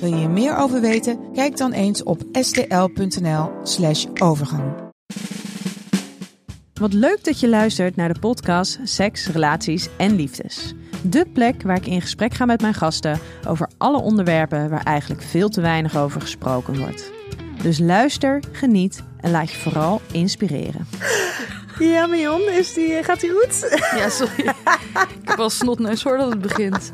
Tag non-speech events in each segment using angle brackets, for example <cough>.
Wil je hier meer over weten? Kijk dan eens op stl.nl/slash overgang. Wat leuk dat je luistert naar de podcast Seks, Relaties en Liefdes. De plek waar ik in gesprek ga met mijn gasten over alle onderwerpen waar eigenlijk veel te weinig over gesproken wordt. Dus luister, geniet en laat je vooral inspireren. <laughs> Ja, Mion, is die, gaat die goed? Ja, sorry. ik heb al snotneus voordat het begint.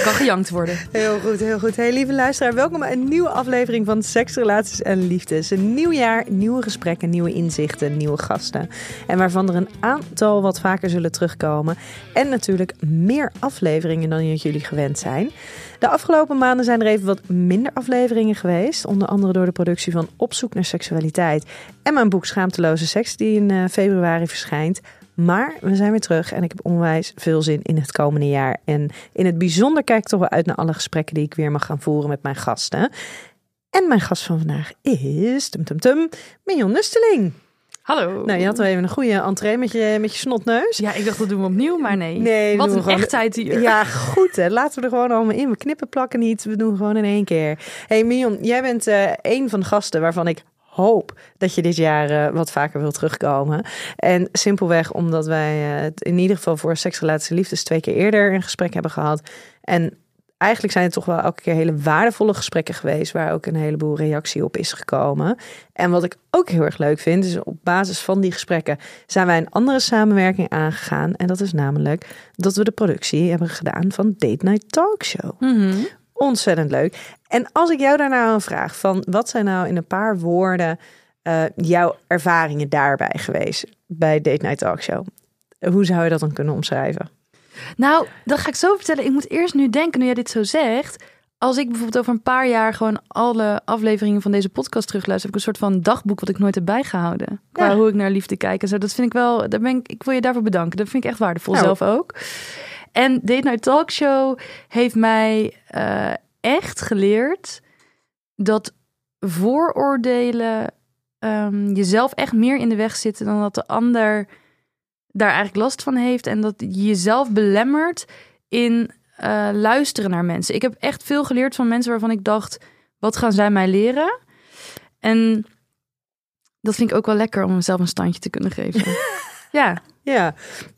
Kan gejankt worden. Heel goed, heel goed. Hey, lieve luisteraar, welkom bij een nieuwe aflevering van Seks, Relaties en Liefdes. Een nieuw jaar, nieuwe gesprekken, nieuwe inzichten, nieuwe gasten. En waarvan er een aantal wat vaker zullen terugkomen. En natuurlijk meer afleveringen dan jullie gewend zijn. De afgelopen maanden zijn er even wat minder afleveringen geweest. Onder andere door de productie van Op zoek naar seksualiteit. En mijn boek Schaamteloze Seks, die in eh, februari verschijnt. Maar we zijn weer terug en ik heb onwijs veel zin in het komende jaar. En in het bijzonder kijk ik toch wel uit naar alle gesprekken die ik weer mag gaan voeren met mijn gasten. En mijn gast van vandaag is, tum tum tum, Mion Nusteling. Hallo. Nou, je had wel even een goede entree met je, met je snotneus. Ja, ik dacht dat doen we opnieuw, maar nee. Nee, Wat een echtheid hier. Ja, goed hè. Laten we er gewoon allemaal in. We knippen plakken niet. We doen gewoon in één keer. hey, Mion, jij bent eh een van de gasten waarvan ik hoop dat je dit jaar eh, wat vaker wil terugkomen. En simpelweg omdat wij eh, het in ieder geval voor seksrelaties en liefdes twee keer eerder een gesprek hebben gehad. En eigenlijk zijn het toch wel elke keer hele waardevolle gesprekken geweest, waar ook een heleboel reactie op is gekomen. En wat ik ook heel erg leuk vind, is op basis van die gesprekken zijn wij een andere samenwerking aangegaan. En dat is namelijk dat we de productie hebben gedaan van Date Night Talk Show. Mhm. Ontzettend leuk. En als ik jou daarna een vraag van wat zijn nou in een paar woorden eh, jouw ervaringen daarbij geweest bij Date Night Talk Show? Hoe zou je dat dan kunnen omschrijven? Nou, dat ga ik zo vertellen. Ik moet eerst nu denken, nu jij dit zo zegt. Als ik bijvoorbeeld over een paar jaar gewoon alle afleveringen van deze podcast terugluister, heb ik een soort van dagboek wat ik nooit heb bijgehouden. Qua Ja. hoe ik naar liefde kijk en zo. Dat vind ik wel, daar ben ik, ik wil je daarvoor bedanken. Dat vind ik echt waardevol Nou. zelf ook. En Date Night Talk Show heeft mij eh, echt geleerd dat vooroordelen ehm, jezelf echt meer in de weg zitten dan dat de ander daar eigenlijk last van heeft. En dat je jezelf belemmert in eh, luisteren naar mensen. Ik heb echt veel geleerd van mensen waarvan ik dacht, wat gaan zij mij leren? En dat vind ik ook wel lekker om mezelf een standje te kunnen geven. <laughs> ja. Ja,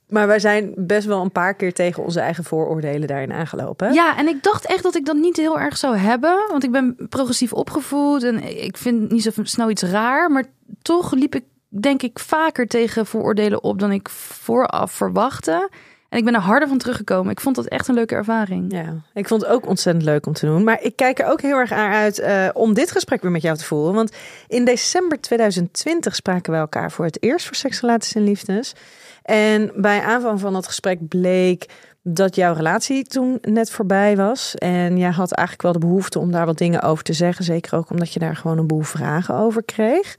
maar wij zijn best wel een paar keer tegen onze eigen vooroordelen daarin aangelopen. ja, en ik dacht echt dat ik dat niet heel erg zou hebben. Want ik ben progressief opgevoed en ik vind niet zo snel iets raar. Maar toch liep ik, denk ik, vaker tegen vooroordelen op dan ik vooraf verwachtte. En ik ben er harder van teruggekomen. Ik vond dat echt een leuke ervaring. Ja, ik vond het ook ontzettend leuk om te doen. Maar ik kijk er ook heel erg naar uit eh, om dit gesprek weer met jou te voeren. Want in december 2020 spraken wij elkaar voor het eerst voor Seks, Relaties en Liefdes. En bij aanvang van dat gesprek bleek dat jouw relatie toen net voorbij was. En jij had eigenlijk wel de behoefte om daar wat dingen over te zeggen. Zeker ook omdat je daar gewoon een boel vragen over kreeg.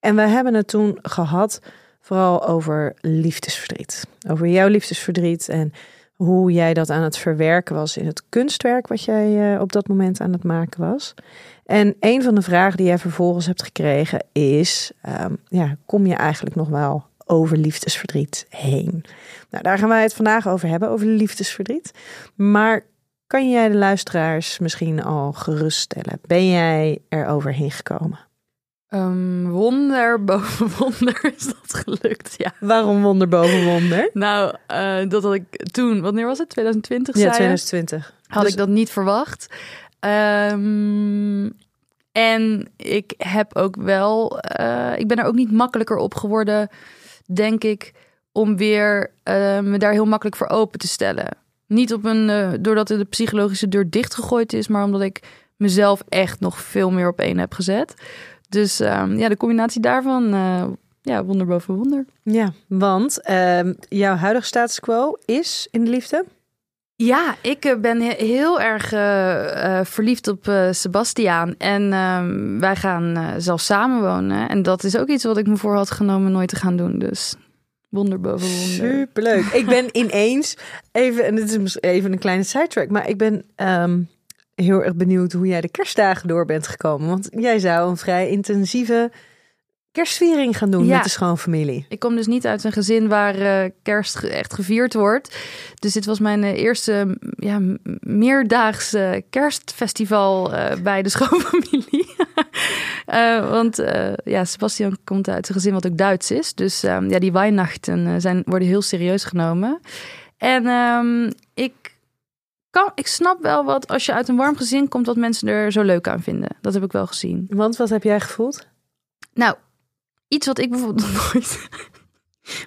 En we hebben het toen gehad vooral over liefdesverdriet. Over jouw liefdesverdriet en hoe jij dat aan het verwerken was in het kunstwerk wat jij eh, op dat moment aan het maken was. En een van de vragen die jij vervolgens hebt gekregen is: ehm, ja, kom je eigenlijk nog wel over liefdesverdriet heen? Nou, daar gaan wij het vandaag over hebben, over liefdesverdriet. Maar kan jij de luisteraars misschien al geruststellen? Ben jij er overheen gekomen? Ehm, wonder <laughs> boven wonder is dat gelukt, ja. Waarom wonder boven wonder? Nou, eh, dat had ik toen, wanneer was het? 2020 Ja, zei je? 2020. Had Dus- ik dat niet verwacht. Ehm, en ik heb ook wel, eh, ik ben er ook niet makkelijker op geworden, denk ik, om weer eh, me daar heel makkelijk voor open te stellen. Niet op een, doordat de psychologische deur dichtgegooid is, maar omdat ik mezelf echt nog veel meer op één heb gezet. Dus ehm, ja, de combinatie daarvan, eh, ja, wonder boven wonder. Ja, want ehm, jouw huidige status quo is in de liefde? Ja, ik eh, ben he- heel erg eh, verliefd op Sebastiaan. En ehm, wij gaan zelfs samenwonen. En dat is ook iets wat ik me voor had genomen nooit te gaan doen. Dus wonder boven wonder. Superleuk. Ik ben ineens even, en dit is even een kleine sidetrack, maar ik ben heel erg benieuwd hoe jij de kerstdagen door bent gekomen. Want jij zou een vrij intensieve kerstviering gaan doen Ja. met de schoonfamilie. Ik kom dus niet uit een gezin waar eh, kerst echt gevierd wordt. Dus dit was mijn eh, eerste ja, meerdaagse kerstfestival eh, bij de <laughs> schoonfamilie. <laughs> Want ja, Sebastian komt uit een gezin wat ook Duits is. Dus ehm, ja, die Weihnachten eh, zijn, worden heel serieus genomen. En ehm, ik, kan, ik snap wel wat als je uit een warm gezin komt, wat mensen er zo leuk aan vinden. Dat heb ik wel gezien. Want wat heb jij gevoeld? Nou, iets wat ik bijvoorbeeld <laughs> nog nooit.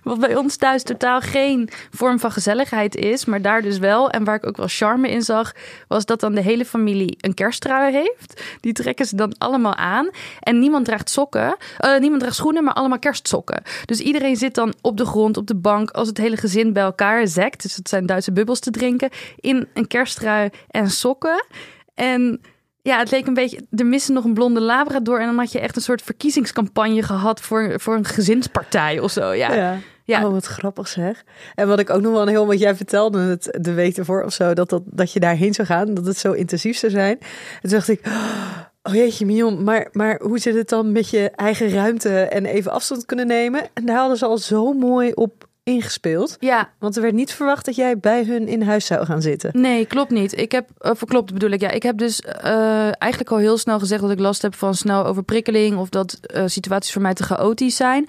Wat bij ons thuis totaal geen vorm van gezelligheid is, maar daar dus wel. En waar ik ook wel charme in zag, was dat dan de hele familie een kersttrui heeft. Die trekken ze dan allemaal aan. En niemand draagt sokken, eh, niemand draagt schoenen, maar allemaal kerstsokken. Dus iedereen zit dan op de grond, op de bank, als het hele gezin bij elkaar zekt. Dus het zijn Duitse bubbels te drinken. In een kersttrui en sokken. En ja, het leek een beetje. Er miste nog een blonde labrador. En dan had je echt een soort verkiezingscampagne gehad voor, voor een gezinspartij of zo. Ja, ja. Oh, wat grappig zeg. En wat ik ook nog wel een heel, wat jij vertelde het de week ervoor of zo, dat, dat, dat je daarheen zou gaan, dat het zo intensief zou zijn. En toen dacht ik, oh jeetje Mion, maar, maar hoe zit het dan met je eigen ruimte en even afstand kunnen nemen? En daar hadden ze al zo mooi op ingespeeld. ja. Want er werd niet verwacht dat jij bij hun in huis zou gaan zitten. Nee, klopt niet. Ik heb, of klopt bedoel ik, ja. Ik heb dus eh, eigenlijk al heel snel gezegd dat ik last heb van snel overprikkeling of dat eh, situaties voor mij te chaotisch zijn.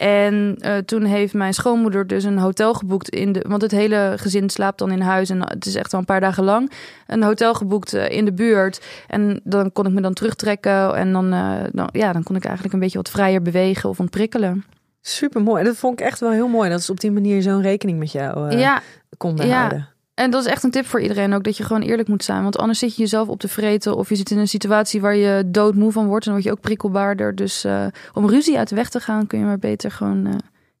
En eh, toen heeft mijn schoonmoeder dus een hotel geboekt in de, want het hele gezin slaapt dan in huis en het is echt al een paar dagen lang. Een hotel geboekt eh, in de buurt en dan kon ik me dan terugtrekken en dan, eh, dan, ja, dan kon ik eigenlijk een beetje wat vrijer bewegen of ontprikkelen. Super mooi. En dat vond ik echt wel heel mooi. Dat ze op die manier zo'n rekening met jou eh, ja, konden ja. houden. En dat is echt een tip voor iedereen ook, dat je gewoon eerlijk moet zijn. Want anders zit je jezelf op te vreten of je zit in een situatie waar je doodmoe van wordt. En dan word je ook prikkelbaarder. Dus eh, om ruzie uit de weg te gaan kun je maar beter gewoon eh,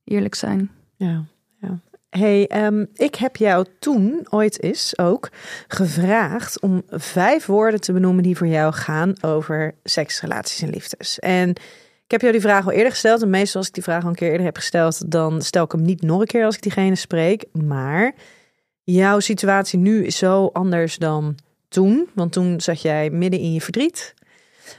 eerlijk zijn. Ja, ja. Hey, ehm, ik heb jou toen ooit eens ook gevraagd om vijf woorden te benoemen die voor jou gaan over seks, relaties en liefdes. En ik heb jou die vraag al eerder gesteld. En meestal als ik die vraag al een keer eerder heb gesteld, dan stel ik hem niet nog een keer als ik diegene spreek. Maar jouw situatie nu is zo anders dan toen. Want toen zat jij midden in je verdriet.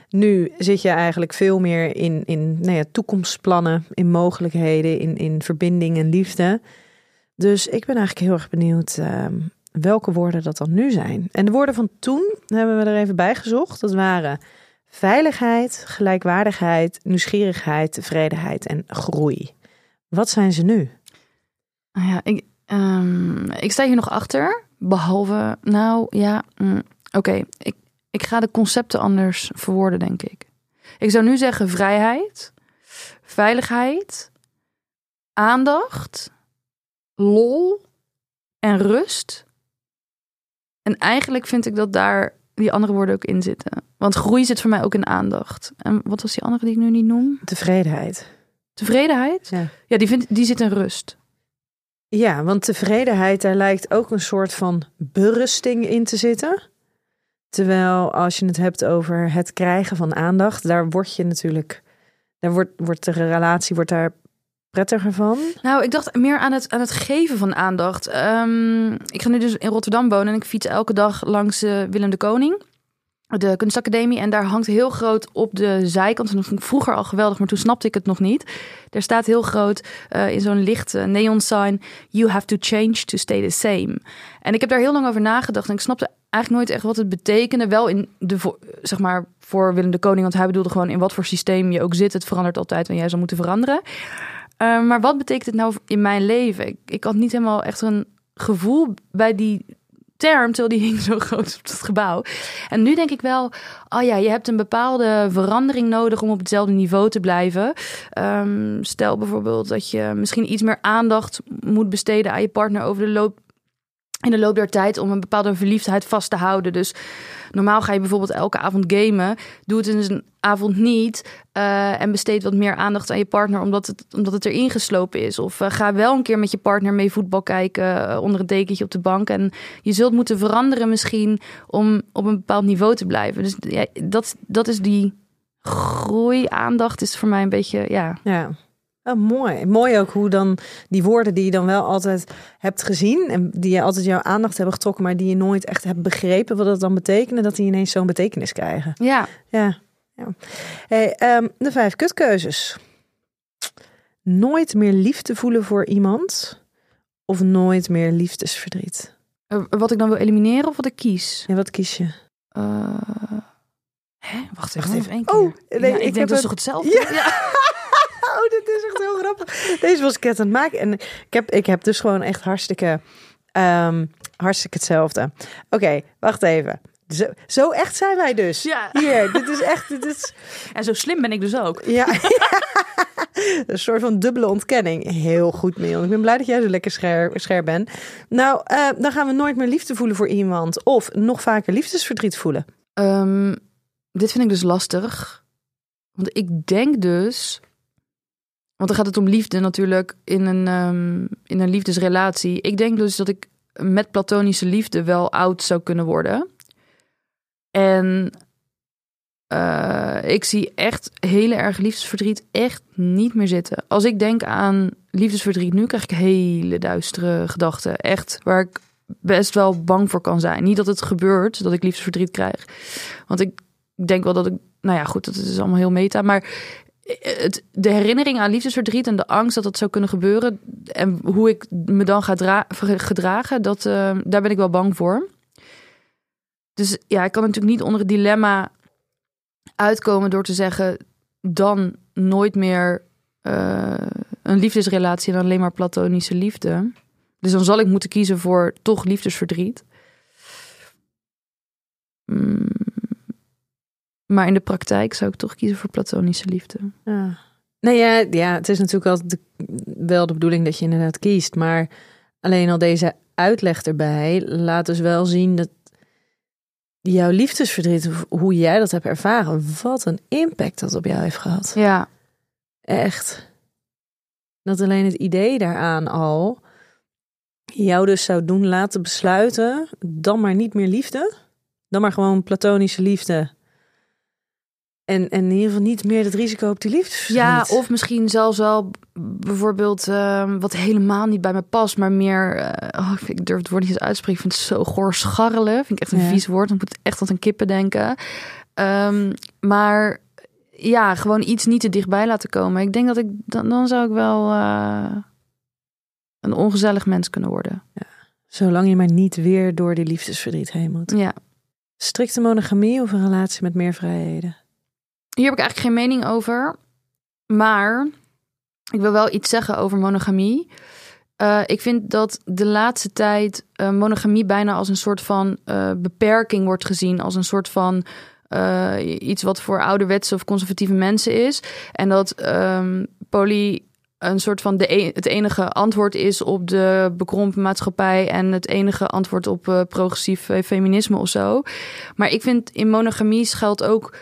Nu zit je eigenlijk veel meer in, in nou ja, toekomstplannen, in mogelijkheden, in, in verbinding en liefde. Dus ik ben eigenlijk heel erg benieuwd ehm, welke woorden dat dan nu zijn. En de woorden van toen hebben we er even bij gezocht. Dat waren veiligheid, gelijkwaardigheid, nieuwsgierigheid, tevredenheid en groei. Wat zijn ze nu? Nou ja, ik, ehm, ik sta hier nog achter. Behalve, nou ja, mm, oké. Ik, ik ga de concepten anders verwoorden, denk ik. Ik zou nu zeggen vrijheid, veiligheid, aandacht, lol en rust. En eigenlijk vind ik dat daar die andere woorden ook in zitten. Want groei zit voor mij ook in aandacht. En wat was die andere die ik nu niet noem? Tevredenheid. Tevredenheid? Ja. Ja, die, vind, die zit in rust. Ja, want tevredenheid, daar lijkt ook een soort van berusting in te zitten. Terwijl als je het hebt over het krijgen van aandacht, daar word je natuurlijk, daar wordt, wordt de relatie wordt daar prettiger van. Nou, ik dacht meer aan het, aan het geven van aandacht. Ehm, ik ga nu dus in Rotterdam wonen en ik fiets elke dag langs eh, Willem de Koning. De kunstacademie. En daar hangt heel groot op de zijkant. En dat vond ik vroeger al geweldig, maar toen snapte ik het nog niet. Er staat heel groot eh, in zo'n licht eh, neon sign. You have to change to stay the same. En ik heb daar heel lang over nagedacht. En ik snapte eigenlijk nooit echt wat het betekende. Wel in de, zeg maar, voor Willem de Koning. Want hij bedoelde gewoon in wat voor systeem je ook zit. Het verandert altijd en jij zal moeten veranderen. Uh, maar wat betekent het nou in mijn leven? Ik, ik had niet helemaal echt een gevoel bij die term, terwijl die <laughs> hing zo groot op het gebouw. En nu denk ik wel, oh ja, je hebt een bepaalde verandering nodig om op hetzelfde niveau te blijven. Um, stel bijvoorbeeld dat je misschien iets meer aandacht moet besteden aan je partner over de loop in de loop der tijd om een bepaalde verliefdheid vast te houden. Dus normaal ga je bijvoorbeeld elke avond gamen. Doe het in een avond niet. eh, en besteed wat meer aandacht aan je partner omdat het, omdat het erin geslopen is. Of eh, ga wel een keer met je partner mee voetbal kijken eh, onder een dekentje op de bank. En je zult moeten veranderen misschien om op een bepaald niveau te blijven. Dus dat, dat is die groei. Aandacht is voor mij een beetje, ja, Ja. Oh, mooi. Mooi ook hoe dan die woorden die je dan wel altijd hebt gezien en die je altijd jouw aandacht hebben getrokken, maar die je nooit echt hebt begrepen wat dat dan betekenen, dat die ineens zo'n betekenis krijgen. ja. Ja. ja. Hey, ehm, de vijf kutkeuzes. Nooit meer liefde voelen voor iemand of nooit meer liefdesverdriet. Eh, Wat ik dan wil elimineren of wat ik kies? En wat kies je? Eh, hè? Wacht even, Wacht even één keer. Oh, nee, Ja, ik, ik denk dat het- toch hetzelfde? Ja. <laughs> <laughs> dit is echt heel grappig. Deze was ik net aan het maken. En ik heb, ik heb dus gewoon echt hartstikke, ehm, hartstikke hetzelfde. Oké, wacht even. Zo, zo echt zijn wij dus. Ja. Hier, dit is echt, dit is, <laughs> En zo slim ben ik dus ook. ja. <laughs> Een soort van dubbele ontkenning. Heel goed, Miel. Ik ben blij dat jij zo lekker scherp, scherp bent. Nou, eh, dan gaan we nooit meer liefde voelen voor iemand. Of nog vaker liefdesverdriet voelen. Ehm, dit vind ik dus lastig. Want ik denk dus... Want dan gaat het om liefde natuurlijk in een, ehm, in een liefdesrelatie. Ik denk dus dat ik met platonische liefde wel oud zou kunnen worden. En eh, ik zie echt hele erg liefdesverdriet echt niet meer zitten. Als ik denk aan liefdesverdriet nu, krijg ik hele duistere gedachten. Echt, waar ik best wel bang voor kan zijn. Niet dat het gebeurt, dat ik liefdesverdriet krijg. Want ik denk wel dat ik... Nou ja, goed, dat is allemaal heel meta. Maar de herinnering aan liefdesverdriet en de angst dat dat zou kunnen gebeuren... en hoe ik me dan ga dra- gedragen, dat, eh, daar ben ik wel bang voor. Dus ja, ik kan natuurlijk niet onder het dilemma uitkomen door te zeggen... dan nooit meer eh, een liefdesrelatie en alleen maar platonische liefde. Dus dan zal ik moeten kiezen voor toch liefdesverdriet. Mm. Maar in de praktijk zou ik toch kiezen voor platonische liefde. Ja. Nee, ja, ja, het is natuurlijk altijd de, wel de bedoeling dat je inderdaad kiest. Maar alleen al deze uitleg erbij laat dus wel zien dat jouw liefdesverdriet, hoe jij dat hebt ervaren, wat een impact dat op jou heeft gehad. Ja, Echt. Dat alleen het idee daaraan al jou dus zou doen laten besluiten, dan maar niet meer liefde, dan maar gewoon platonische liefde. En, en in ieder geval niet meer het risico op die liefdesverdriet. ja of misschien zelfs wel bijvoorbeeld ehm, wat helemaal niet bij me past, maar meer. eh, oh, ik, durf het woord niet eens uitspreken. Ik vind het zo goor scharrelen. Vind ik echt een Ja. vies woord. Dan moet ik echt aan een kippen denken. Ehm, maar ja, gewoon iets niet te dichtbij laten komen. Ik denk dat ik dan, dan zou ik wel eh, een ongezellig mens kunnen worden. Zolang je maar niet weer door die liefdesverdriet heen moet. Ja. Strikte monogamie of een relatie met meer vrijheden? Hier heb ik eigenlijk geen mening over. Maar ik wil wel iets zeggen over monogamie. Eh, ik vind dat de laatste tijd eh, monogamie bijna als een soort van eh, beperking wordt gezien. Als een soort van iets wat voor ouderwetse of conservatieve mensen is. En dat ehm poly een soort van de e- het enige antwoord is op de bekrompen maatschappij en het enige antwoord op progressief feminisme of zo. Maar ik vind in monogamie schuilt ook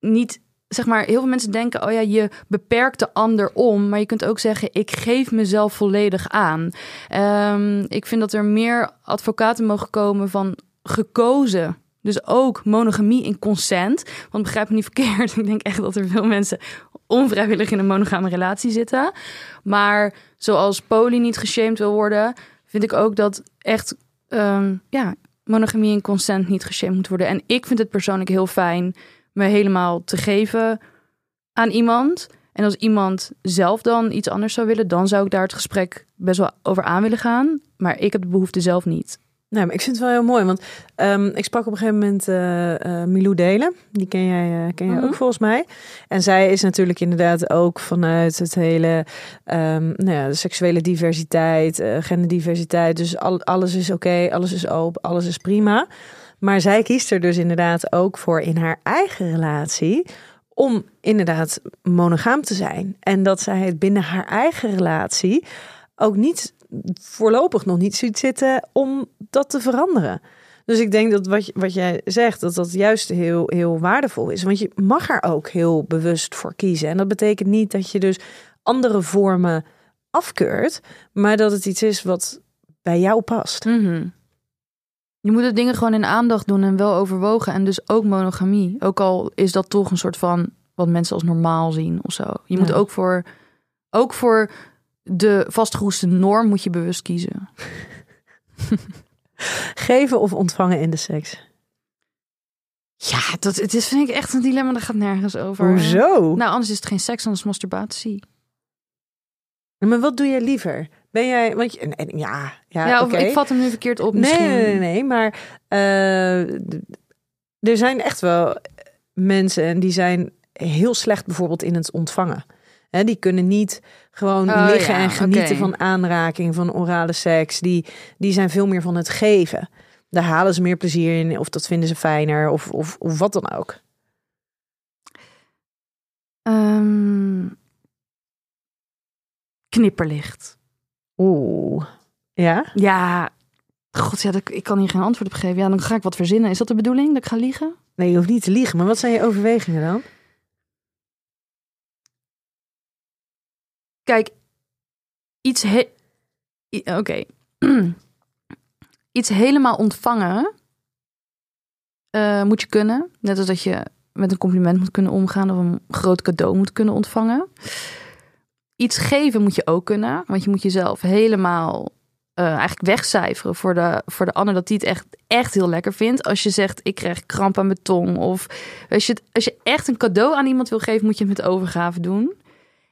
niet zeg maar, heel veel mensen denken: oh ja, je beperkt de ander om. Maar je kunt ook zeggen: ik geef mezelf volledig aan. Ehm, ik vind dat er meer advocaten mogen komen van gekozen. Dus ook monogamie in consent. Want begrijp me niet verkeerd. <laughs> Ik denk echt dat er veel mensen onvrijwillig in een monogame relatie zitten. Maar zoals poly niet geshamed wil worden, vind ik ook dat echt ehm, ja, monogamie in consent niet geshamed moet worden. En ik vind het persoonlijk heel fijn me helemaal te geven aan iemand. En als iemand zelf dan iets anders zou willen, dan zou ik daar het gesprek best wel over aan willen gaan. Maar ik heb de behoefte zelf niet. Nou, maar ik vind het wel heel mooi, want ehm, ik sprak op een gegeven moment eh, Milou Delen. Die ken jij, eh, ken jij Mhm. ook volgens mij. En zij is natuurlijk inderdaad ook vanuit het hele ehm, nou ja, de seksuele diversiteit, genderdiversiteit. Dus al, alles is oké, alles is open, alles is prima. Maar zij kiest er dus inderdaad ook voor in haar eigen relatie om inderdaad monogaam te zijn. En dat zij het binnen haar eigen relatie ook niet voorlopig nog niet ziet zitten om dat te veranderen. Dus ik denk dat wat, wat jij zegt, dat dat juist heel, heel waardevol is. Want je mag er ook heel bewust voor kiezen. En dat betekent niet dat je dus andere vormen afkeurt, maar dat het iets is wat bij jou past. Mhm. Je moet de dingen gewoon in aandacht doen en wel overwogen. En dus ook monogamie. Ook al is dat toch een soort van wat mensen als normaal zien of zo. Je moet Ja. ook voor, ook voor de vastgeroeste norm moet je bewust kiezen. <laughs> Geven of ontvangen in de seks. Ja, dat, het is vind ik echt een dilemma. Dat gaat nergens over. Hoezo? Nou, anders is het geen seks, anders masturbatie. Maar wat doe jij liever? Ben jij, want je, en- en- ja, ja, Ja, ik vat hem nu verkeerd op Nee, misschien. nee, nee, nee, maar eh, er zijn echt wel mensen en die zijn heel slecht bijvoorbeeld in het ontvangen. Hè, die kunnen niet gewoon Oh, liggen ja, en genieten van aanraking, van orale seks. Die, die zijn veel meer van het geven. Daar halen ze meer plezier in, of dat vinden ze fijner, of, of, of wat dan ook. Ehm, knipperlicht. Oeh. Ja? Ja, god, ja, ik kan hier geen antwoord op geven. Ja, dan ga ik wat verzinnen. Is dat de bedoeling, dat ik ga liegen? Nee, je hoeft niet te liegen, maar wat zijn je overwegingen dan? Kijk, iets... he- Oké. <clears throat> iets helemaal ontvangen eh, moet je kunnen. Net als dat je met een compliment moet kunnen omgaan... of een groot cadeau moet kunnen ontvangen. Iets geven moet je ook kunnen. Want je moet jezelf helemaal eh, eigenlijk wegcijferen voor de, voor de ander... dat die het echt, echt heel lekker vindt. Als je zegt, ik krijg kramp aan mijn tong. Of als je, als je echt een cadeau aan iemand wil geven... moet je het met overgave doen.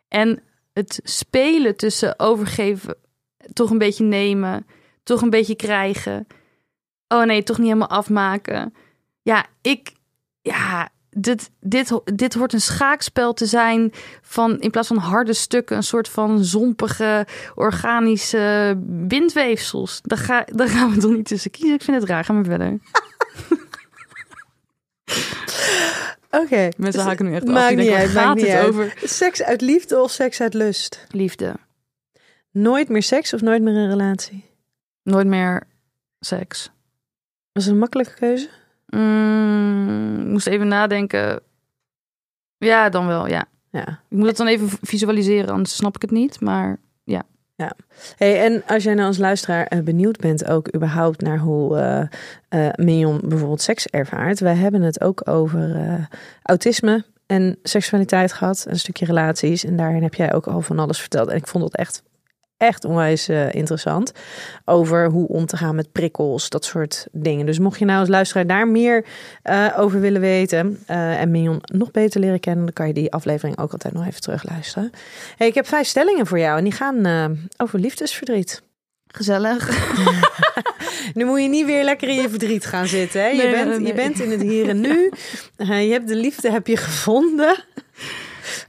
En het spelen tussen overgeven, toch een beetje nemen, toch een beetje krijgen. Oh nee, toch niet helemaal afmaken. Ja, ik, ja, dit, dit, dit hoort een schaakspel te zijn van in plaats van harde stukken, een soort van zompige organische bindweefsels. Daar, ga, daar gaan we toch niet tussen kiezen. Ik vind het raar. Ga maar verder. <laughs> Oké. Mensen haken nu echt af. Maakt Die niet denken, uit, maakt niet over? Seks uit liefde of seks uit lust? Liefde. Nooit meer seks of nooit meer een relatie? Nooit meer seks. Was het een makkelijke keuze? Mm, ik moest even nadenken. Ja, dan wel, ja. Ja. Ik moet het dan even visualiseren, anders snap ik het niet. Maar Hey, en als jij nou als luisteraar eh, benieuwd bent ook überhaupt naar hoe Mignon bijvoorbeeld seks ervaart. Wij hebben het ook over autisme en seksualiteit gehad. Een stukje relaties. En daarin heb jij ook al van alles verteld. En ik vond dat echt, echt onwijs eh, interessant. Over hoe om te gaan met prikkels, dat soort dingen. Dus mocht je nou als luisteraar daar meer eh, over willen weten. eh, en Mignon nog beter leren kennen. Dan kan je die aflevering ook altijd nog even terugluisteren. Hey, ik heb vijf stellingen voor jou. En die gaan over liefdesverdriet. gezellig. <laughs> Nu moet je niet weer lekker in je verdriet gaan zitten. Hè? Je, bent, nee, nee. je bent in het hier en nu. <laughs> Je hebt de liefde heb je gevonden.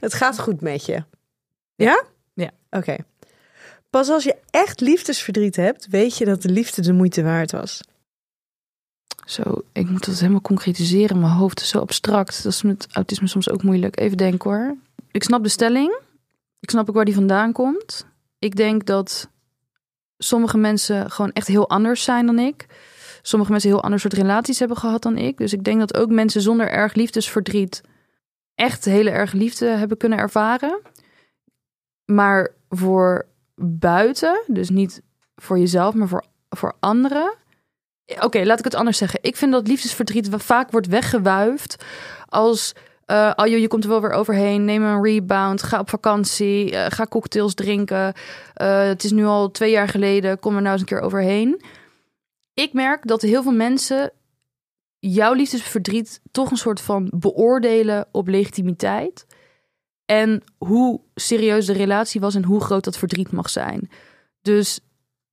Het gaat goed met je. Ja? Ja. Oké. Pas als je echt liefdesverdriet hebt, weet je dat de liefde de moeite waard was. Zo, ik moet dat helemaal concretiseren. Mijn hoofd is zo abstract. Dat is met autisme soms ook moeilijk. Even denken hoor. Ik snap de stelling. Ik snap ook waar die vandaan komt. Ik denk dat sommige mensen gewoon echt heel anders zijn dan ik. Sommige mensen heel ander soort relaties hebben gehad dan ik. Dus ik denk dat ook mensen zonder erg liefdesverdriet echt hele erg liefde hebben kunnen ervaren. Maar voor buiten, dus niet voor jezelf, maar voor, voor anderen. Oké, laat ik het anders zeggen. Ik vind dat liefdesverdriet vaak wordt weggewuifd als. eh oh joh, je komt er wel weer overheen. Neem een rebound. Ga op vakantie. eh, ga cocktails drinken. Eh, het is nu al twee jaar geleden. Kom er nou eens een keer overheen. Ik merk dat heel veel mensen jouw liefdesverdriet toch een soort van beoordelen op legitimiteit. En hoe serieus de relatie was en hoe groot dat verdriet mag zijn. Dus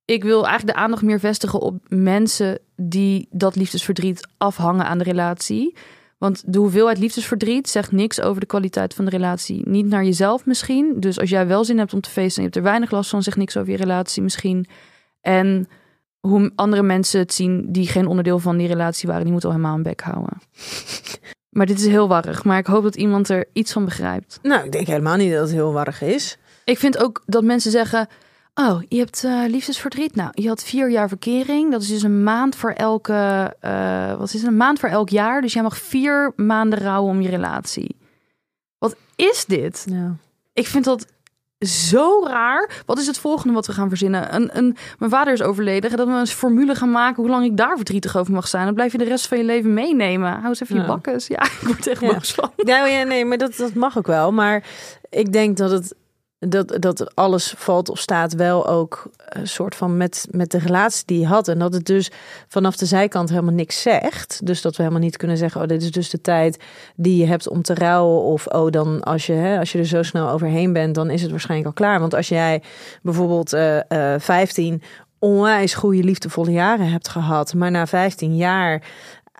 ik wil eigenlijk de aandacht meer vestigen op mensen die dat liefdesverdriet afhangen aan de relatie. Want de hoeveelheid liefdesverdriet zegt niks over de kwaliteit van de relatie. Niet naar jezelf misschien. Dus als jij wel zin hebt om te feesten en je hebt er weinig last van, zegt niks over je relatie misschien. En hoe andere mensen het zien die geen onderdeel van die relatie waren, die moeten al helemaal een bek houden. Maar dit is heel warrig. Maar ik hoop dat iemand er iets van begrijpt. Nou, ik denk helemaal niet dat het heel warrig is. Ik vind ook dat mensen zeggen: Oh, je hebt eh, liefdesverdriet. Nou, je had vier jaar verkering. Dat is dus een maand voor elke. eh, wat is het? Een maand voor elk jaar. Dus jij mag vier maanden rouwen om je relatie. Wat is dit? Ja. Ik vind dat zo raar. Wat is het volgende wat we gaan verzinnen? Een, een, mijn vader is overleden. Dat we een formule gaan maken hoe lang ik daar verdrietig over mag zijn. Dan blijf je de rest van je leven meenemen. Hou eens even Ja. je bakkes. Ja, <laughs> ik word echt Ja. boos van. Ja, ja, nee, maar dat, dat mag ook wel. Maar ik denk dat het dat, dat alles valt of staat wel ook een soort van met, met de relatie die je had. En dat het dus vanaf de zijkant helemaal niks zegt. Dus dat we helemaal niet kunnen zeggen, oh, dit is dus de tijd die je hebt om te rouwen. Of oh, dan als je, hè, als je er zo snel overheen bent, dan is het waarschijnlijk al klaar. Want als jij bijvoorbeeld eh eh 15 onwijs goede liefdevolle jaren hebt gehad, maar na 15 jaar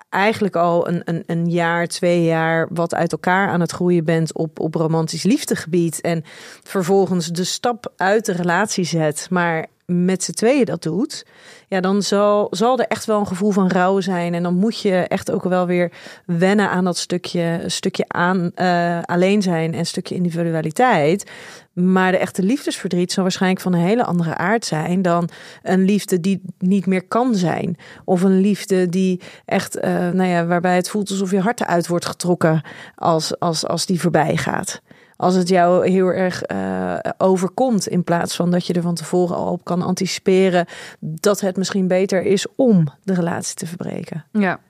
eigenlijk al een, een, een jaar, twee jaar wat uit elkaar aan het groeien bent op, op romantisch liefdegebied. En vervolgens de stap uit de relatie zet, maar met z'n tweeën dat doet. Ja, dan zal, zal er echt wel een gevoel van rouw zijn. En dan moet je echt ook wel weer wennen aan dat stukje, stukje aan, eh, alleen zijn en stukje individualiteit. Maar de echte liefdesverdriet zal waarschijnlijk van een hele andere aard zijn dan een liefde die niet meer kan zijn. Of een liefde die echt, eh, nou ja, waarbij het voelt alsof je hart eruit wordt getrokken als, als, als die voorbij gaat. Als het jou heel erg eh, overkomt, in plaats van dat je er van tevoren al op kan anticiperen dat het misschien beter is om de relatie te verbreken. Ja,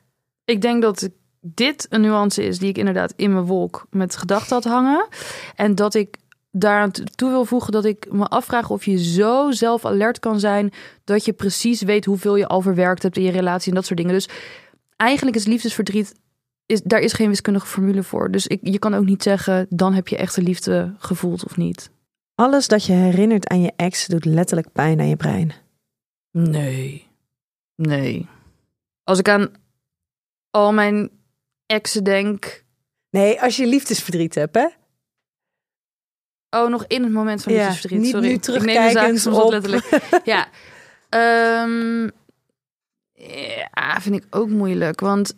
ik denk dat dit een nuance is die ik inderdaad in mijn wolk met gedachten had hangen. En dat ik daaraan toe wil voegen dat ik me afvraag of je zo zelf alert kan zijn dat je precies weet hoeveel je al verwerkt hebt in je relatie en dat soort dingen. Dus eigenlijk is liefdesverdriet, is, daar is geen wiskundige formule voor. Dus ik, je kan ook niet zeggen, dan heb je echte liefde gevoeld of niet. Alles dat je herinnert aan je ex doet letterlijk pijn aan je brein. Nee. Nee. Als ik aan al mijn exen denk, Nee, als je liefdesverdriet hebt, hè? Oh, nog in het moment van Ja, liefdesverdriet. niet Sorry. nu terugkijkend soms op. letterlijk. <laughs> ja. Ehm, ja, vind ik ook moeilijk. Want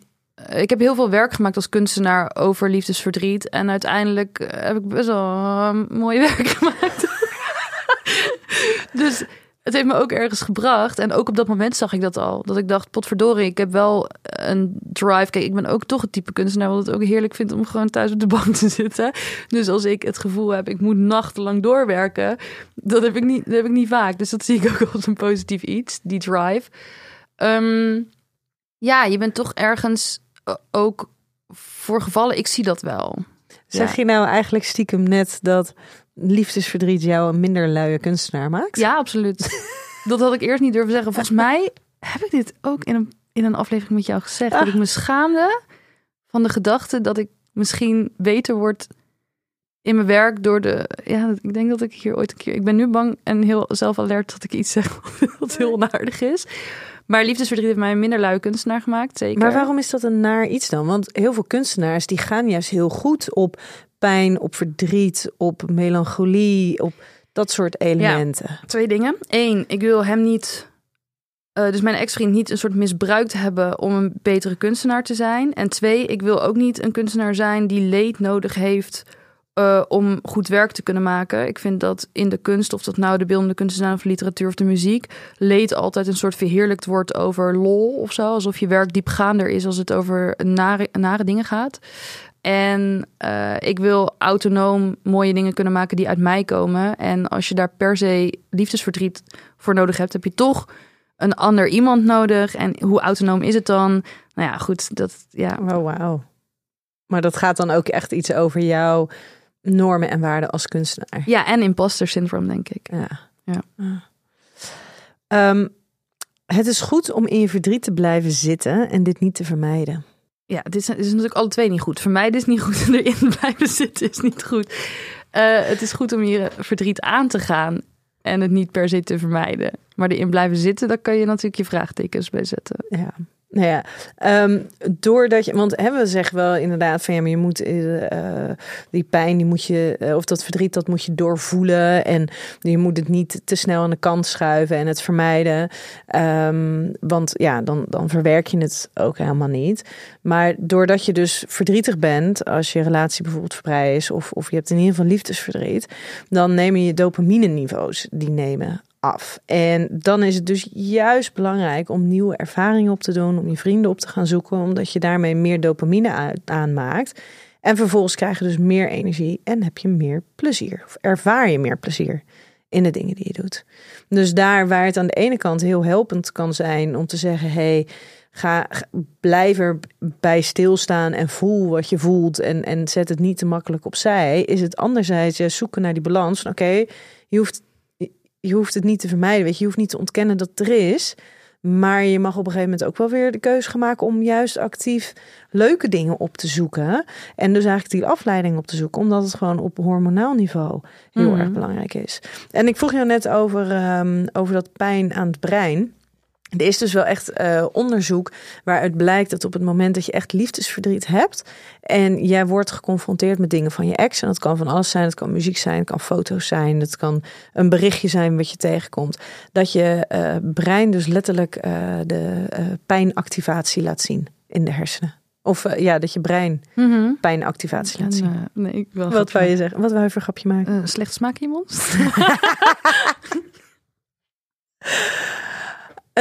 ik heb heel veel werk gemaakt als kunstenaar over liefdesverdriet. En uiteindelijk eh, heb ik best wel eh, mooi <laughs> werk gemaakt. <laughs> dus het heeft me ook ergens gebracht. En ook op dat moment zag ik dat al. Dat ik dacht, potverdorie, ik heb wel een drive. Kijk, ik ben ook toch het type kunstenaar... wat het ook heerlijk vindt om gewoon thuis op de bank te zitten. Dus als ik het gevoel heb, ik moet nachtenlang doorwerken... dat heb ik niet, heb ik niet vaak. Dus dat zie ik ook als een positief iets, die drive. Ehm, ja, je bent toch ergens ook voor gevallen... Ik zie dat wel. Zeg Ja. je nou eigenlijk stiekem net dat liefdesverdriet jou een minder luie kunstenaar maakt? Ja, absoluut. <laughs> dat had ik eerst niet durven zeggen. Volgens mij heb ik dit ook in een, in een aflevering met jou gezegd. Dat ik me schaamde van de gedachte dat ik misschien beter word in mijn werk door de... Ja, ik denk dat ik hier ooit een keer... Ik ben nu bang en heel zelfalert dat ik iets zeg <laughs> wat heel onaardig is. Maar liefdesverdriet heeft mij een minder lui kunstenaar gemaakt, zeker. Maar waarom is dat een naar iets dan? Want heel veel kunstenaars die gaan juist heel goed op pijn, op verdriet, op melancholie, op dat soort elementen. Twee dingen. Eén, ik wil hem niet, eh, dus mijn ex-vriend niet een soort misbruikt hebben om een betere kunstenaar te zijn. En twee, ik wil ook niet een kunstenaar zijn die leed nodig heeft eh, om goed werk te kunnen maken. Ik vind dat in de kunst, of dat nou de beeldende kunst is of literatuur of de muziek, leed altijd een soort verheerlijkt wordt over lol of zo. Alsof je werk diepgaander is als het over nare, dingen gaat. En eh, ik wil autonoom mooie dingen kunnen maken die uit mij komen. En als je daar per se liefdesverdriet voor nodig hebt, heb je toch een ander iemand nodig. En hoe autonoom is het dan? Nou ja, goed, dat ja. Oh, wauw. Maar dat gaat dan ook echt iets over jouw normen en waarden als kunstenaar. Ja, en imposter syndroom, denk ik. Ja. Ja. Ah. Ehm, het is goed om in je verdriet te blijven zitten en dit niet te vermijden. Ja, dit is, dit is natuurlijk alle twee niet goed. Vermijden is niet goed en erin <laughs> blijven zitten is niet goed. Eh, het is goed om je verdriet aan te gaan en het niet per se te vermijden. Maar erin blijven zitten, daar kan je natuurlijk je vraagtekens bij zetten. Ja. Nou ja, ehm, doordat je, want hè, we zeggen wel inderdaad van ja, maar je moet eh, die pijn, die moet je, eh, of dat verdriet, dat moet je doorvoelen en je moet het niet te snel aan de kant schuiven en het vermijden, Ehm, want ja, dan, dan verwerk je het ook helemaal niet. Maar doordat je dus verdrietig bent, als je relatie bijvoorbeeld vrij is, of, of je hebt in ieder geval liefdesverdriet, dan nemen je dopamine niveaus die nemen af. En dan is het dus juist belangrijk om nieuwe ervaringen op te doen, om je vrienden op te gaan zoeken, omdat je daarmee meer dopamine aanmaakt. En vervolgens krijg je dus meer energie en heb je meer plezier. Of ervaar je meer plezier in de dingen die je doet. Dus daar waar het aan de ene kant heel helpend kan zijn om te zeggen: hey, ga, blijf erbij stilstaan en voel wat je voelt en, en zet het niet te makkelijk opzij, is het anderzijds juist zoeken naar die balans van oké, je hoeft je hoeft het niet te vermijden, weet je, je hoeft niet te ontkennen dat het er is. Maar je mag op een gegeven moment ook wel weer de keuze gaan maken om juist actief leuke dingen op te zoeken. En dus eigenlijk die afleiding op te zoeken, omdat het gewoon op hormonaal niveau heel Mhm. erg belangrijk is. En ik vroeg jou net over, ehm, over dat pijn aan het brein. Er is dus wel echt eh, onderzoek waaruit blijkt dat op het moment dat je echt liefdesverdriet hebt en jij wordt geconfronteerd met dingen van je ex, en dat kan van alles zijn, het kan muziek zijn, het kan foto's zijn, het kan een berichtje zijn wat je tegenkomt, dat je eh, brein dus letterlijk eh, de pijnactivatie laat zien in de hersenen. Of ja, dat je brein Mhm. pijnactivatie laat En, zien. eh, nee, ik wil Wat wou je zeggen? Wat wou je voor grapje maken? Eh, slecht smaak in je mond? <laughs> <laughs>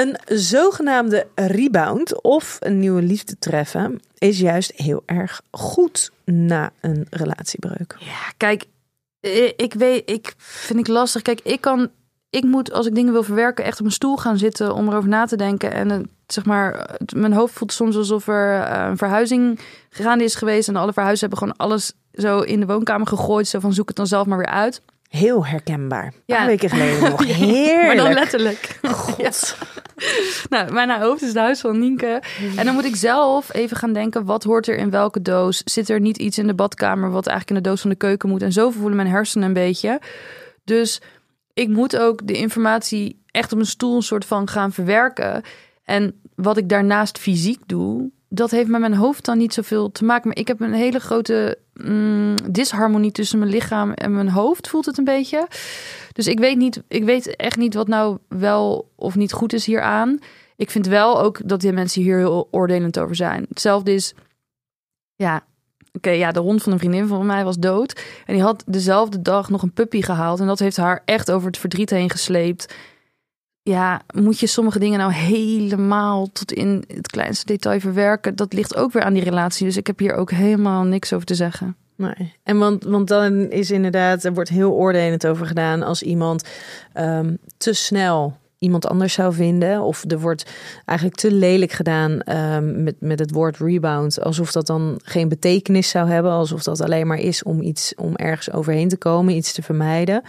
Een zogenaamde rebound of een nieuwe liefde treffen is juist heel erg goed na een relatiebreuk. Ja, kijk, eh, ik weet, ik vind ik lastig. Kijk, ik kan, ik moet als ik dingen wil verwerken echt op een stoel gaan zitten om erover na te denken. En zeg maar, mijn hoofd voelt soms alsof er eh, een verhuizing gaande is geweest en alle verhuizen hebben gewoon alles zo in de woonkamer gegooid. Zo van zoek het dan zelf maar weer uit. Heel herkenbaar. Een Ja. weken geleden nog. <laughs> Heerlijk. Maar dan letterlijk. <laughs> God. Nou, mijn hoofd is het huis van Nienke. En dan moet ik zelf even gaan denken, wat hoort er in welke doos? Zit er niet iets in de badkamer wat eigenlijk in de doos van de keuken moet? En zo voelen mijn hersenen een beetje. Dus ik moet ook de informatie echt op een stoel een soort van gaan verwerken. En wat ik daarnaast fysiek doe, dat heeft met mijn hoofd dan niet zoveel te maken. Maar ik heb een hele grote mm, disharmonie tussen mijn lichaam en mijn hoofd, voelt het een beetje. Dus ik weet, niet, ik weet echt niet wat nou wel of niet goed is hieraan. Ik vind wel ook dat die mensen hier heel oordelend over zijn. Hetzelfde is, ja, oké, ja, de hond van een vriendin van mij was dood. En die had dezelfde dag nog een puppy gehaald. En dat heeft haar echt over het verdriet heen gesleept. Ja, moet je sommige dingen nou helemaal tot in het kleinste detail verwerken? Dat ligt ook weer aan die relatie. Dus ik heb hier ook helemaal niks over te zeggen. Nee. En want, want dan is inderdaad, er wordt heel oordelend over gedaan als iemand ehm, te snel iemand anders zou vinden. Of er wordt eigenlijk te lelijk gedaan ehm, met, met het woord rebound. Alsof dat dan geen betekenis zou hebben. Alsof dat alleen maar is om iets om ergens overheen te komen, iets te vermijden.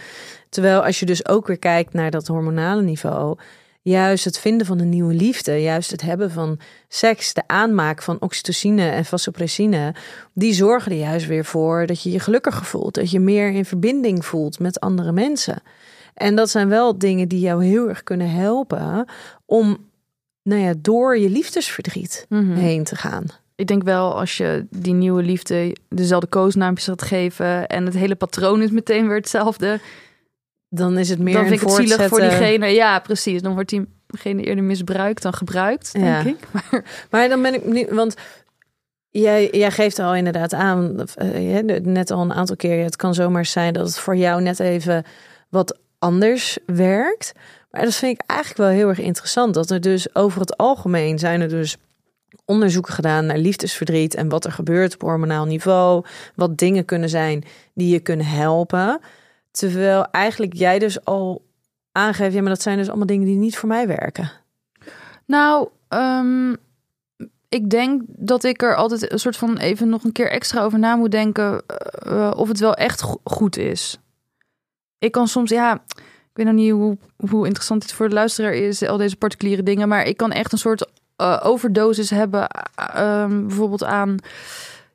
Terwijl als je dus ook weer kijkt naar dat hormonale niveau. Juist het vinden van een nieuwe liefde, juist het hebben van seks, de aanmaak van oxytocine en vasopressine, die zorgen er juist weer voor dat je je gelukkiger voelt, dat je meer in verbinding voelt met andere mensen. En dat zijn wel dingen die jou heel erg kunnen helpen om nou ja, door je liefdesverdriet Mhm. heen te gaan. Ik denk wel als je die nieuwe liefde dezelfde koosnaampjes gaat geven en het hele patroon is meteen weer hetzelfde, Dan is het meer dan een vind ik het zielig voor diegene. Ja, precies. Dan wordt diegene eerder misbruikt dan gebruikt, denk Ja. ik. <laughs> Maar Maar dan ben ik nu, want jij, jij geeft al inderdaad aan, eh, net al een aantal keer, het kan zomaar zijn dat het voor jou net even wat anders werkt. Maar dat vind ik eigenlijk wel heel erg interessant. Dat er dus over het algemeen zijn er dus onderzoeken gedaan naar liefdesverdriet en wat er gebeurt op hormonaal niveau. Wat dingen kunnen zijn die je kunnen helpen. Terwijl eigenlijk jij dus al aangeeft, ja, maar dat zijn dus allemaal dingen die niet voor mij werken. Nou, ehm, ik denk dat ik er altijd een soort van even nog een keer extra over na moet denken eh, of het wel echt go- goed is. Ik kan soms, ja, ik weet nog niet hoe, hoe interessant dit voor de luisteraar is, al deze particuliere dingen, maar ik kan echt een soort eh, overdosis hebben, eh, ehm, bijvoorbeeld aan.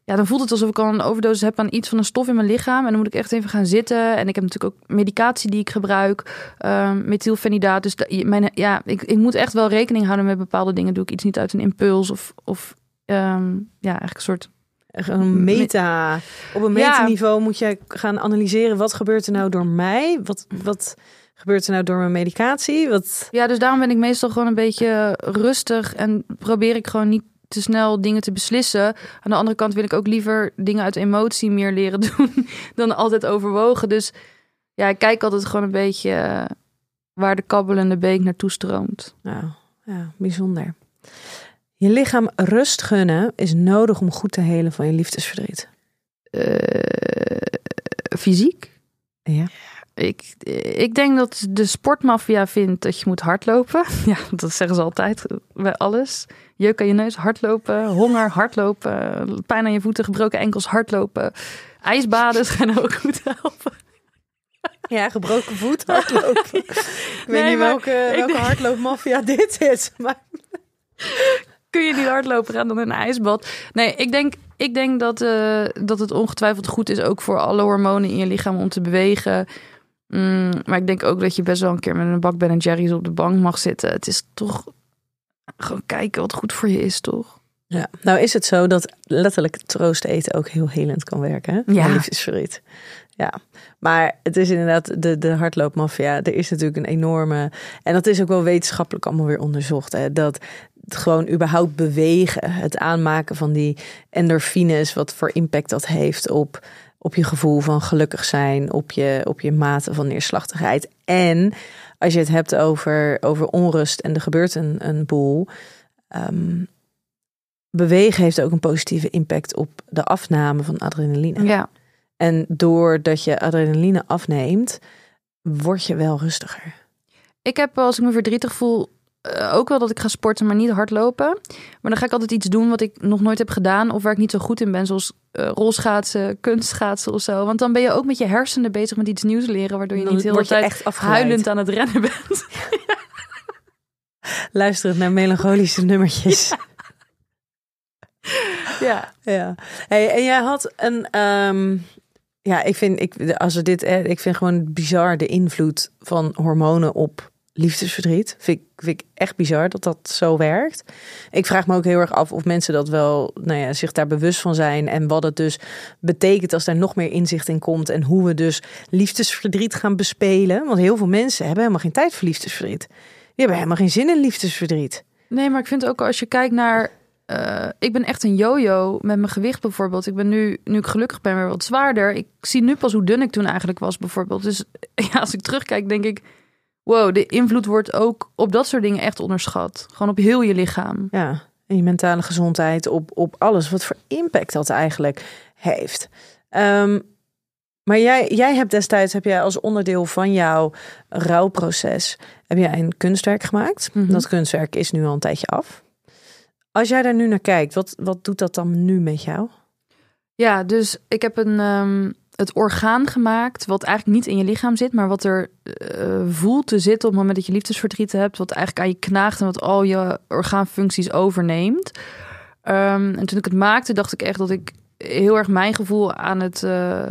Ja, dan voelt het alsof ik al een overdosis heb aan iets van een stof in mijn lichaam. En dan moet ik echt even gaan zitten. En ik heb natuurlijk ook medicatie die ik gebruik. um, methylfenidaat. Dus mijn, ja, ik, ik moet echt wel rekening houden met bepaalde dingen. Doe ik iets niet uit een impuls of, of ehm, ja, eigenlijk een soort Een meta. Op een metaniveau moet je gaan analyseren wat gebeurt er nou door mij? Wat, wat gebeurt er nou door mijn medicatie? Wat... Ja, dus daarom ben ik meestal gewoon een beetje rustig en probeer ik gewoon niet te snel dingen te beslissen. Aan de andere kant wil ik ook liever dingen uit emotie meer leren <laughs> doen dan altijd overwogen. Dus ja, ik kijk altijd gewoon een beetje. waar de kabbelende beek naartoe stroomt. Nou, ja, bijzonder. Je lichaam rust gunnen is nodig om goed te helen van je liefdesverdriet. Eh, fysiek? Ja. Ik, ik denk dat de sportmafia vindt dat je moet hardlopen. <laughs> Ja, dat zeggen ze altijd bij alles. Jeuk aan je neus, hardlopen, honger, hardlopen, pijn aan je voeten, gebroken enkels, hardlopen. Ijsbaden <laughs> schijnen ook goed helpen. Ja, gebroken voet, hardlopen. <laughs> ik weet Nee, niet welke, welke denk- hardloopmafia dit is. Maar... Kun je niet hardlopen, gaan dan in een ijsbad. Nee, ik denk, ik denk dat, eh, dat het ongetwijfeld goed is ook voor alle hormonen in je lichaam om te bewegen. Mm, maar ik denk ook dat je best wel een keer met een bak Ben Jerry's op de bank mag zitten. Het is toch gewoon kijken wat goed voor je is, toch? Ja, nou is het zo dat letterlijk troost eten ook heel helend kan werken. Hè? Ja. Liefdesverdriet. Ja, maar het is inderdaad de, de hardloopmafia. Er is natuurlijk een enorme... En dat is ook wel wetenschappelijk allemaal weer onderzocht. Hè? Dat het gewoon überhaupt bewegen, het aanmaken van die endorfines... wat voor impact dat heeft op, op je gevoel van gelukkig zijn... op je, op je mate van neerslachtigheid. En als je het hebt over, over onrust en er gebeurt een, een boel... ehm, bewegen heeft ook een positieve impact op de afname van adrenaline. Ja. En doordat je adrenaline afneemt, word je wel rustiger. Ik heb als ik me verdrietig voel eh, ook wel dat ik ga sporten, maar niet hardlopen. Maar dan ga ik altijd iets doen wat ik nog nooit heb gedaan of waar ik niet zo goed in ben, zoals eh, rolschaatsen, kunstschaatsen of zo. Want dan ben je ook met je hersenen bezig met iets nieuws leren, waardoor je Dan niet de hele word je tijd echt afgeleid. huilend aan het rennen bent. <laughs> Luisterend naar melancholische nummertjes. <laughs> ja. Ja. Hey, en jij had een. ehm, ja, ik vind, ik, als we dit, eh, ik vind gewoon bizar de invloed van hormonen op liefdesverdriet. Vind ik, ik echt bizar dat dat zo werkt. Ik vraag me ook heel erg af of mensen dat wel, nou ja, zich daar bewust van zijn en wat het dus betekent als daar nog meer inzicht in komt en hoe we dus liefdesverdriet gaan bespelen. Want heel veel mensen hebben helemaal geen tijd voor liefdesverdriet. Die hebben helemaal geen zin in liefdesverdriet. Nee, maar ik vind ook als je kijkt naar. eh, ik ben echt een yo-yo met mijn gewicht bijvoorbeeld. Ik ben nu, nu ik gelukkig ben, weer wat zwaarder. Ik zie nu pas hoe dun ik toen eigenlijk was bijvoorbeeld. Dus <laughs> ja, als ik terugkijk, denk ik... Wow, de invloed wordt ook op dat soort dingen echt onderschat. Gewoon op heel je lichaam. Ja, en je mentale gezondheid, op, op alles. Wat voor impact dat eigenlijk heeft. Ehm, maar jij, jij hebt destijds, heb jij als onderdeel van jouw rouwproces, heb jij een kunstwerk gemaakt. Mhm. Dat kunstwerk is nu al een tijdje af. Als jij daar nu naar kijkt, wat, wat doet dat dan nu met jou? Ja, dus ik heb een, ehm, het orgaan gemaakt, wat eigenlijk niet in je lichaam zit, maar wat er eh, voelt te zitten op het moment dat je liefdesverdriet hebt, wat eigenlijk aan je knaagt en wat al je orgaanfuncties overneemt. Ehm, en toen ik het maakte, dacht ik echt dat ik heel erg mijn gevoel aan het eh,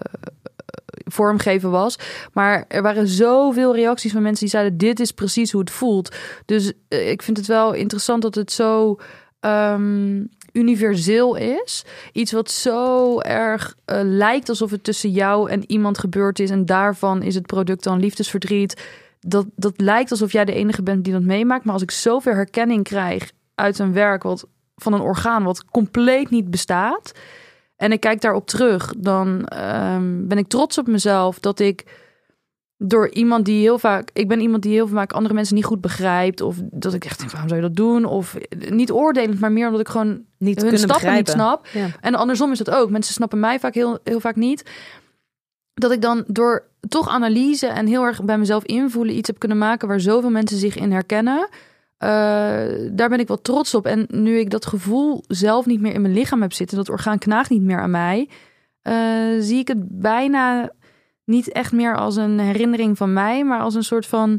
vormgeven was. Maar er waren zoveel reacties van mensen die zeiden: Dit is precies hoe het voelt. Dus eh, ik vind het wel interessant dat het zo ehm, universeel is. Iets wat zo erg eh, lijkt alsof het tussen jou en iemand gebeurd is. En daarvan is het product dan liefdesverdriet. Dat, dat lijkt alsof jij de enige bent die dat meemaakt. Maar als ik zoveel herkenning krijg uit een werk wat, van een orgaan wat compleet niet bestaat. En ik kijk daarop terug, dan ehm, ben ik trots op mezelf dat ik door iemand die heel vaak, ik ben iemand die heel vaak andere mensen niet goed begrijpt, of dat ik echt denk, waarom zou je dat doen? Of niet oordelend, maar meer omdat ik gewoon Niet hun stappen niet begrijpen. snap. Ja. En andersom is het ook. Mensen snappen mij vaak heel, heel vaak niet. Dat ik dan door toch analyse en heel erg bij mezelf invoelen iets heb kunnen maken waar zoveel mensen zich in herkennen. Eh, daar ben ik wel trots op. En nu ik dat gevoel zelf niet meer in mijn lichaam heb zitten, dat orgaan knaagt niet meer aan mij, eh, zie ik het bijna niet echt meer als een herinnering van mij, maar als een soort van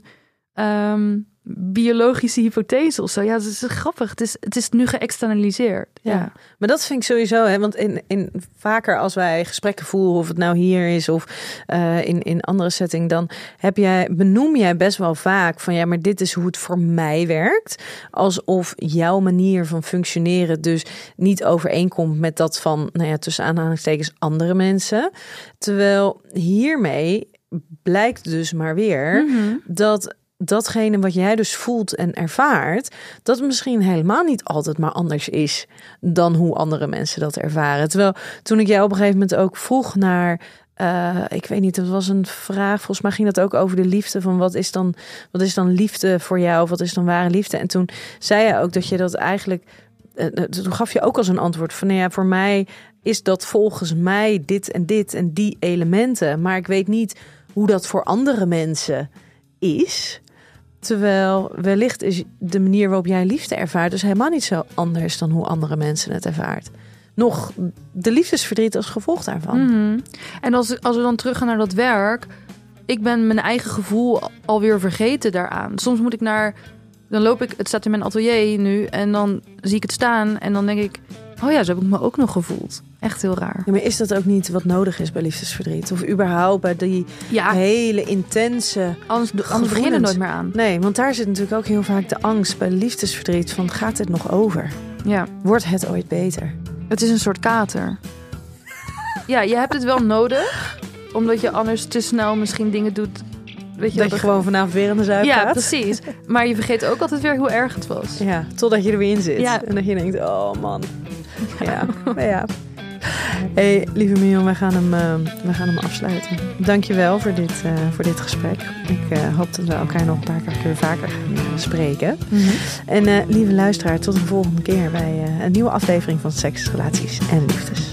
ehm, biologische hypothese of zo. Ja, het is grappig. Het is, het is nu geëxternaliseerd. Ja. Ja. Maar dat vind ik sowieso, hè, want in, in, vaker als wij gesprekken voeren, of het nou hier is of eh, in, in andere setting, dan heb jij, benoem jij best wel vaak van ja, maar dit is hoe het voor mij werkt. Alsof jouw manier van functioneren dus niet overeenkomt met dat van, nou ja, tussen aanhalingstekens andere mensen. Terwijl hiermee blijkt dus maar weer Mhm. dat datgene wat jij dus voelt en ervaart, dat misschien helemaal niet altijd maar anders is dan hoe andere mensen dat ervaren. Terwijl toen ik jou op een gegeven moment ook vroeg naar eh, ik weet niet, het was een vraag. Volgens mij ging dat ook over de liefde. Van wat is dan, wat is dan liefde voor jou? Of wat is dan ware liefde? En toen zei je ook dat je dat eigenlijk. eh, eh, toen gaf je ook als een antwoord van nou ja, voor mij is dat volgens mij dit en dit en die elementen. Maar ik weet niet hoe dat voor andere mensen is. Terwijl wellicht is de manier waarop jij liefde ervaart dus helemaal niet zo anders dan hoe andere mensen het ervaart. Nog de liefdesverdriet als gevolg daarvan. Mhm. En als, als we dan teruggaan naar dat werk, ik ben mijn eigen gevoel alweer vergeten daaraan. Soms moet ik naar, dan loop ik, het staat in mijn atelier nu, en dan zie ik het staan en dan denk ik, oh ja, zo heb ik me ook nog gevoeld. Echt heel raar. Ja, maar is dat ook niet wat nodig is bij liefdesverdriet? Of überhaupt bij die Ja, hele intense... anders, anders begin je er nooit meer aan. Nee, want daar zit natuurlijk ook heel vaak de angst bij liefdesverdriet van gaat het nog over? Ja, Wordt het ooit beter? het is een soort kater. Ja, je hebt het wel nodig, omdat je anders te snel misschien dingen doet. Weet je, Dat je er- gewoon vanavond weer aan de zuip Ja, gaat? precies. Maar je vergeet ook altijd weer hoe erg het was. Ja, totdat je er weer in zit. Ja. En dat je denkt, oh man. Ja, ja. Hey, lieve Mion, wij gaan hem, wij gaan hem afsluiten. Dankjewel voor dit, eh, voor dit gesprek. Ik eh, hoop dat we elkaar nog een paar keer vaker gaan eh, spreken. En eh, lieve luisteraar, tot een volgende keer bij een nieuwe aflevering van Seks, Relaties en Liefdes.